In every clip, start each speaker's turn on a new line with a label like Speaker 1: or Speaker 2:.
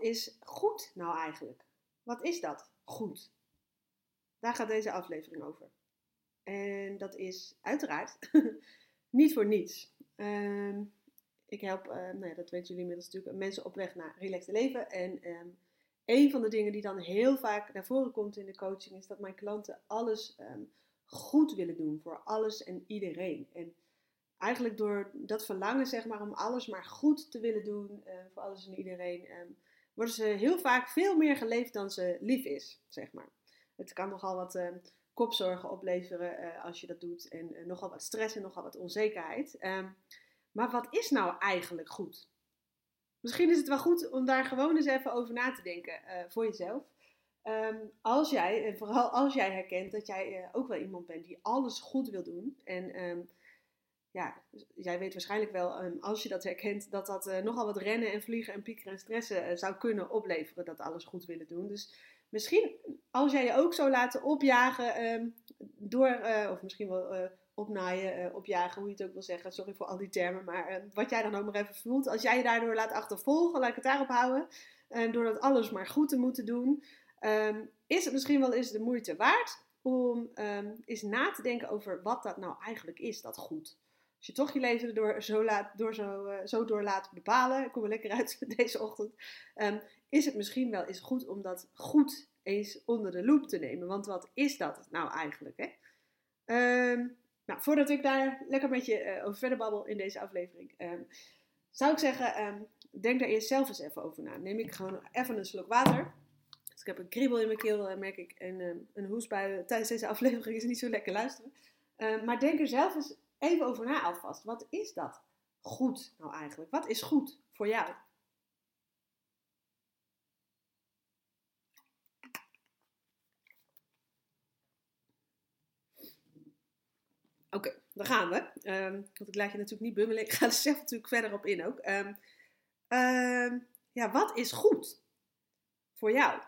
Speaker 1: Is goed nou eigenlijk? Wat is dat? Goed. Daar gaat deze aflevering over. En dat is uiteraard niet voor niets. Ehm, ik help, uh, nou ja, dat weten jullie inmiddels natuurlijk, mensen op weg naar relaxed leven. En um, een van de dingen die dan heel vaak naar voren komt in de coaching is dat mijn klanten alles um, goed willen doen voor alles en iedereen. En eigenlijk door dat verlangen, zeg maar, om alles maar goed te willen doen uh, voor alles en iedereen, worden ze heel vaak veel meer geleefd dan ze lief is, zeg maar. Het kan nogal wat uh, kopzorgen opleveren uh, als je dat doet en nogal wat stress en nogal wat onzekerheid. Um, maar wat is nou eigenlijk goed? Misschien is het wel goed om daar gewoon eens even over na te denken voor jezelf. Um, als jij, en vooral als jij herkent dat jij ook wel iemand bent die alles goed wil doen. En ja, jij weet waarschijnlijk wel, um, als je dat herkent, dat dat uh, nogal wat rennen en vliegen en piekeren en stressen uh, zou kunnen opleveren. Dat alles goed willen doen. Dus misschien als jij je ook zou laten opjagen door, of misschien wel opnaaien, opjagen, hoe je het ook wil zeggen. Sorry voor al die termen, maar wat jij dan ook maar even voelt. Als jij je daardoor laat achtervolgen, laat ik het daarop houden. En door dat alles maar goed te moeten doen. Is het misschien wel eens de moeite waard om um, eens na te denken over wat dat nou eigenlijk is, dat goed. Als je toch je leven door zo, laat, door zo, uh, zo door laat bepalen, ik kom er lekker uit deze ochtend, um, is het misschien wel eens goed om dat goed eens onder de loep te nemen. Want wat is dat nou eigenlijk? Hè? nou, voordat ik daar lekker met je uh, over verder babbel in deze aflevering, zou ik zeggen, denk daar eerst zelf eens even over na. Neem ik gewoon even een slok water. Dus ik heb een kriebel in mijn keel, merk ik. En uh, een hoestbui tijdens deze aflevering is niet zo lekker luisteren. Maar denk er zelf eens even over na alvast. Wat is dat goed nou eigenlijk? Wat is goed voor jou? Oké, okay, daar gaan we. Um, want ik laat je natuurlijk niet bummelen. Ik ga er zelf natuurlijk verder op in ook. Um, um, ja, wat is goed voor jou?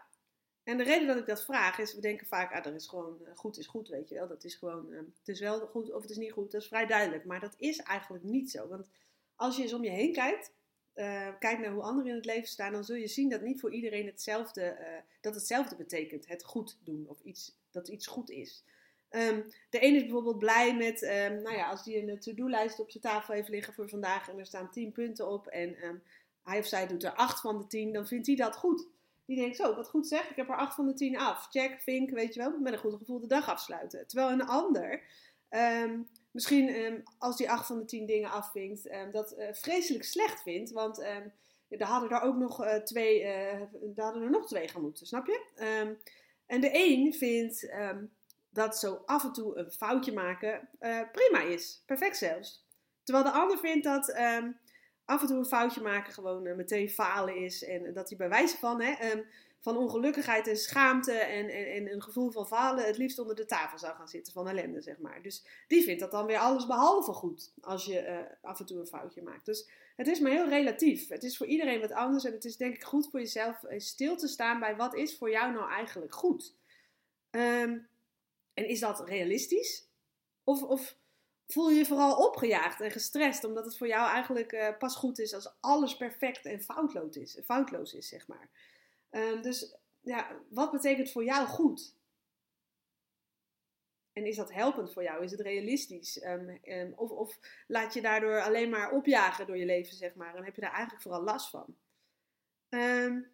Speaker 1: En de reden dat ik dat vraag is, we denken vaak, ah, er is gewoon uh, goed is goed, weet je wel. Dat is gewoon, uh, het is wel goed of het is niet goed, dat is vrij duidelijk. Maar dat is eigenlijk niet zo. Want als je eens om je heen kijkt, uh, kijkt naar hoe anderen in het leven staan, dan zul je zien dat niet voor iedereen hetzelfde, dat hetzelfde betekent, het goed doen of iets, dat iets goed is. Um, de ene is bijvoorbeeld blij met, um, nou ja, als die een to-do-lijst op zijn tafel heeft liggen voor vandaag en er staan tien punten op en um, hij of zij doet er acht van de tien, dan vindt hij dat goed. Die denkt zo, wat goed zeg, ik heb er 8 van de 10 af. Check, vink, weet je wel, met een goed gevoel de dag afsluiten. Terwijl een ander, um, misschien um, als die 8 van de 10 dingen afvinkt, um, dat uh, vreselijk slecht vindt. Want daar hadden er ook nog uh, twee, daar hadden er nog twee gaan moeten, snap je? en de een vindt dat zo af en toe een foutje maken prima is, perfect zelfs. Terwijl de ander vindt dat af en toe een foutje maken gewoon uh, meteen falen is. En dat hij bij wijze van, hè, um, van ongelukkigheid en schaamte en, en, en, een gevoel van falen het liefst onder de tafel zou gaan zitten van ellende, zeg maar. Dus die vindt dat dan weer alles behalve goed als je uh, af en toe een foutje maakt. Dus het is maar heel relatief. Het is voor iedereen wat anders en het is denk ik goed voor jezelf stil te staan bij wat is voor jou nou eigenlijk goed. Um, en is dat realistisch? Of, of voel je je vooral opgejaagd en gestrest, omdat het voor jou eigenlijk uh, pas goed is als alles perfect en foutloos is, foutloos is zeg maar. Um, dus ja, wat betekent voor jou goed? En is dat helpend voor jou? Is het realistisch? Um, um, of, of, laat je daardoor alleen maar opjagen door je leven, zeg maar, en heb je daar eigenlijk vooral last van? en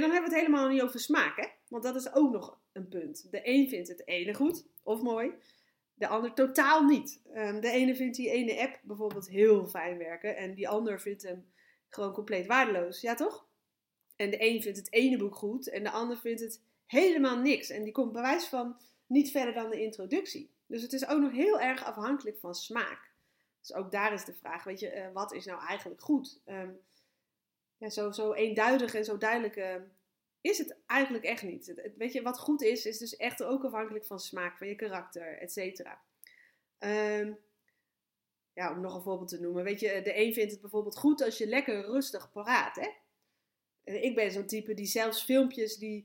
Speaker 1: dan hebben we het helemaal niet over smaak, hè? Want dat is ook nog een punt. De een vindt het ene goed of mooi de ander totaal niet. Um, de ene vindt die ene app bijvoorbeeld heel fijn werken en die ander vindt hem gewoon compleet waardeloos. Ja, toch? En de een vindt het ene boek goed en de ander vindt het helemaal niks. En die komt bij wijze van niet verder dan de introductie. Dus het is ook nog heel erg afhankelijk van smaak. Dus ook daar is de vraag, weet je, uh, wat is nou eigenlijk goed? Um, ja, zo, zo eenduidig en zo duidelijk ehm, is het eigenlijk echt niet. weet je, wat goed is, is dus echt ook afhankelijk van smaak, van je karakter, et cetera. Ehm, ja, om nog een voorbeeld te noemen. Weet je, de een vindt het bijvoorbeeld goed als je lekker rustig praat. Hè? Ik ben zo'n type die zelfs filmpjes die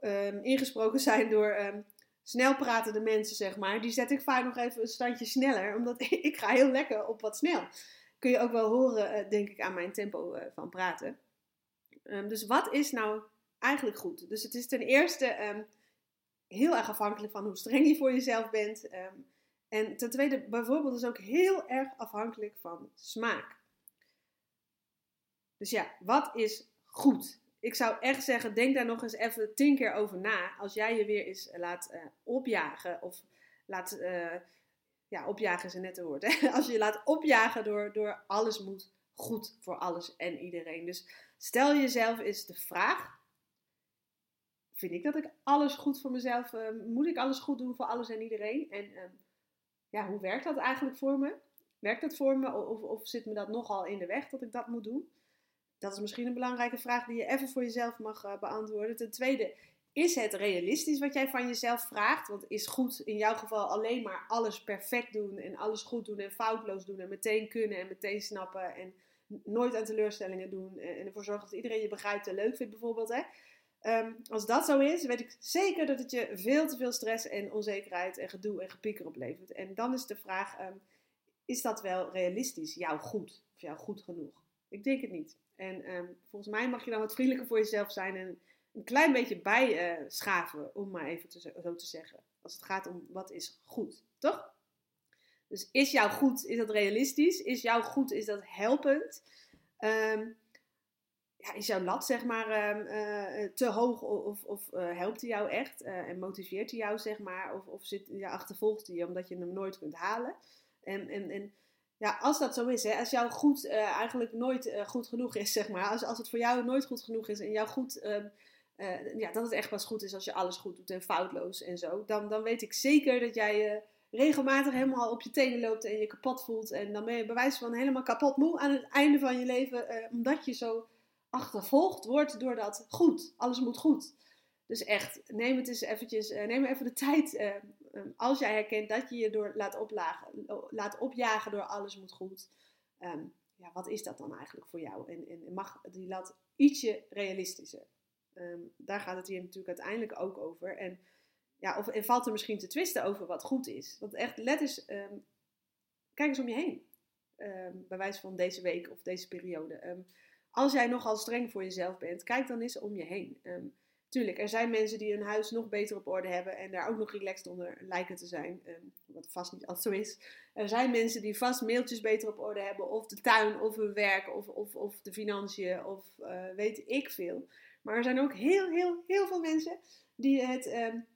Speaker 1: um, ingesproken zijn door um, snel pratende mensen, zeg maar, die zet ik vaak nog even een standje sneller, omdat ik ga heel lekker op wat snel. Kun je ook wel horen, eh, denk ik, aan mijn tempo uh, van praten. Dus wat is nou eigenlijk goed? Dus het is ten eerste heel erg afhankelijk van hoe streng je voor jezelf bent. en ten tweede, bijvoorbeeld, is ook heel erg afhankelijk van smaak. Dus ja, wat is goed? ik zou echt zeggen, denk daar nog eens even tien keer over na. Als jij je weer eens laat uh, opjagen. Of laat, uh, ja, opjagen is een nette woord. Hè? Als je je laat opjagen door, door alles moet goed voor alles en iedereen. Dus stel jezelf eens de vraag. Vind ik dat ik alles goed voor mezelf, uh, moet ik alles goed doen voor alles en iedereen? En ehm, ja, hoe werkt dat eigenlijk voor me? Werkt dat voor me of, of zit me dat nogal in de weg dat ik dat moet doen? Dat is misschien een belangrijke vraag die je even voor jezelf mag uh, beantwoorden. Ten tweede, is het realistisch wat jij van jezelf vraagt? Want is goed in jouw geval alleen maar alles perfect doen en alles goed doen en foutloos doen en meteen kunnen en meteen snappen en nooit aan teleurstellingen doen en ervoor zorgen dat iedereen je begrijpt en leuk vindt bijvoorbeeld. Hè? Um, als dat zo is, weet ik zeker dat het je veel te veel stress en onzekerheid en gedoe en gepieker oplevert. En dan is de vraag, um, is dat wel realistisch, jou goed of jou goed genoeg? Ik denk het niet. En um, volgens mij mag je dan wat vriendelijker voor jezelf zijn en een klein beetje bijschaven, uh, om maar even zo te zeggen. Als het gaat om wat is goed, toch? Dus is jouw goed, is dat realistisch? Is jouw goed, is dat helpend? Um, ja, is jouw lat zeg maar um, uh, te hoog of, of uh, helpt hij jou echt en motiveert hij jou zeg maar? Of, of zit, ja, achtervolgt hij je omdat je hem nooit kunt halen? En, en, en ja, als dat zo is, hè, als jouw goed eigenlijk nooit goed genoeg is, zeg maar. Als, als het voor jou nooit goed genoeg is en jouw goed, uh, ja, dat het echt pas goed is als je alles goed doet en foutloos en zo. Dan, dan weet ik zeker dat jij regelmatig helemaal op je tenen loopt en je kapot voelt. En dan ben je bij wijze van helemaal kapot moe aan het einde van je leven, omdat je zo achtervolgd wordt door dat goed. Alles moet goed. Dus echt, neem het eens eventjes, neem even de tijd Ehm, als jij herkent dat je je door laat, oplagen, laat opjagen door alles moet goed, ehm, ja, wat is dat dan eigenlijk voor jou? En, en mag die lat ietsje realistischer? Ehm, daar gaat het hier natuurlijk uiteindelijk ook over. En, ja, of, en valt er misschien te twisten over wat goed is? Want echt, let eens, kijk eens om je heen. bij wijze van deze week of deze periode. Als jij nogal streng voor jezelf bent, kijk dan eens om je heen. Tuurlijk, er zijn mensen die hun huis nog beter op orde hebben en daar ook nog relaxed onder lijken te zijn. Um, wat vast niet altijd zo is. Er zijn mensen die vast mailtjes beter op orde hebben, of de tuin, of hun werk, of, of, of de financiën, of uh, weet ik veel. Maar er zijn ook heel, heel, heel veel mensen die het um,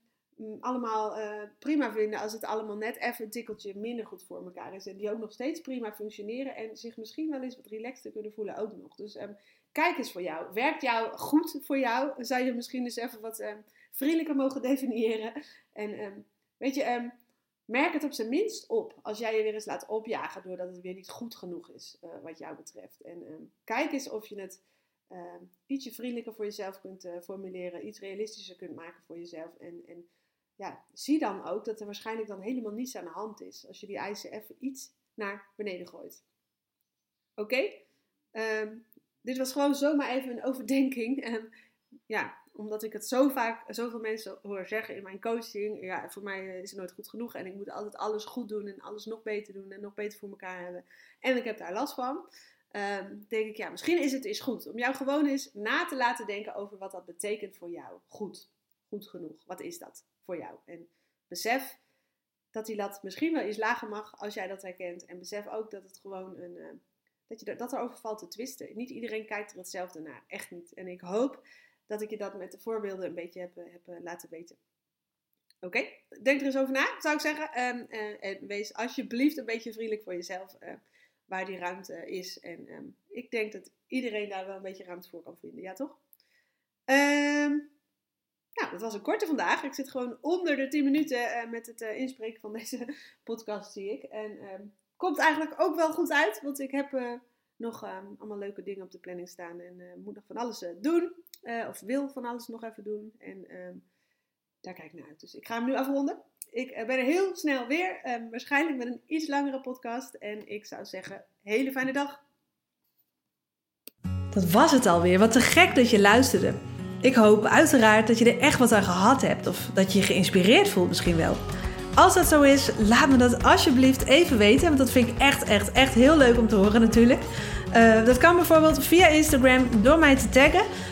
Speaker 1: allemaal uh, prima vinden als het allemaal net even een tikkeltje minder goed voor elkaar is. En die ook nog steeds prima functioneren en zich misschien wel eens wat relaxter kunnen voelen ook nog. Dus um, Kijk eens voor jou. Werkt jou goed voor jou? Zou je misschien eens even wat um, vriendelijker mogen definiëren? En um, weet je, merk het op zijn minst op als jij je weer eens laat opjagen doordat het weer niet goed genoeg is uh, wat jou betreft. En kijk eens of je het ietsje vriendelijker voor jezelf kunt uh, formuleren, iets realistischer kunt maken voor jezelf. En, en ja, zie dan ook dat er waarschijnlijk dan helemaal niets aan de hand is als je die eisen even iets naar beneden gooit. Oké? Okay? dit was gewoon zomaar even een overdenking. En ja, omdat ik het zo vaak, zoveel mensen hoor zeggen in mijn coaching. Ja, voor mij is het nooit goed genoeg. En ik moet altijd alles goed doen en alles nog beter doen en nog beter voor elkaar hebben. En ik heb daar last van. Um, denk ik, ja, misschien is het eens goed om jou gewoon eens na te laten denken over wat dat betekent voor jou. Goed, goed genoeg. Wat is dat voor jou? En besef dat die lat misschien wel iets lager mag als jij dat herkent. En besef ook dat het gewoon een, uh, dat, je, dat er over valt te twisten. Niet iedereen kijkt er hetzelfde naar. Echt niet. En ik hoop dat ik je dat met de voorbeelden een beetje heb, heb eh, laten weten. Oké, denk er eens over na, zou ik zeggen. Um, uh, en wees alsjeblieft een beetje vriendelijk voor jezelf waar die ruimte is. En um, ik denk dat iedereen daar wel een beetje ruimte voor kan vinden. Ja, toch? Um, nou, dat was een korte vandaag. Ik zit gewoon onder de 10 minuten met het inspreken van deze podcast, zie ik. En komt eigenlijk ook wel goed uit. Want ik heb uh, nog ehm, allemaal leuke dingen op de planning staan. En moet nog van alles doen. of wil van alles nog even doen. En ehm, daar kijk ik naar uit. Dus ik ga hem nu afronden. Ik ben er heel snel weer. Ehm, waarschijnlijk met een iets langere podcast. En ik zou zeggen, hele fijne dag.
Speaker 2: Dat was het alweer. Wat te gek dat je luisterde. Ik hoop uiteraard dat je er echt wat aan gehad hebt. Of dat je je geïnspireerd voelt misschien wel. Als dat zo is, laat me dat alsjeblieft even weten. Want dat vind ik echt, echt, echt heel leuk om te horen natuurlijk. Uh, dat kan bijvoorbeeld via Instagram door mij te taggen.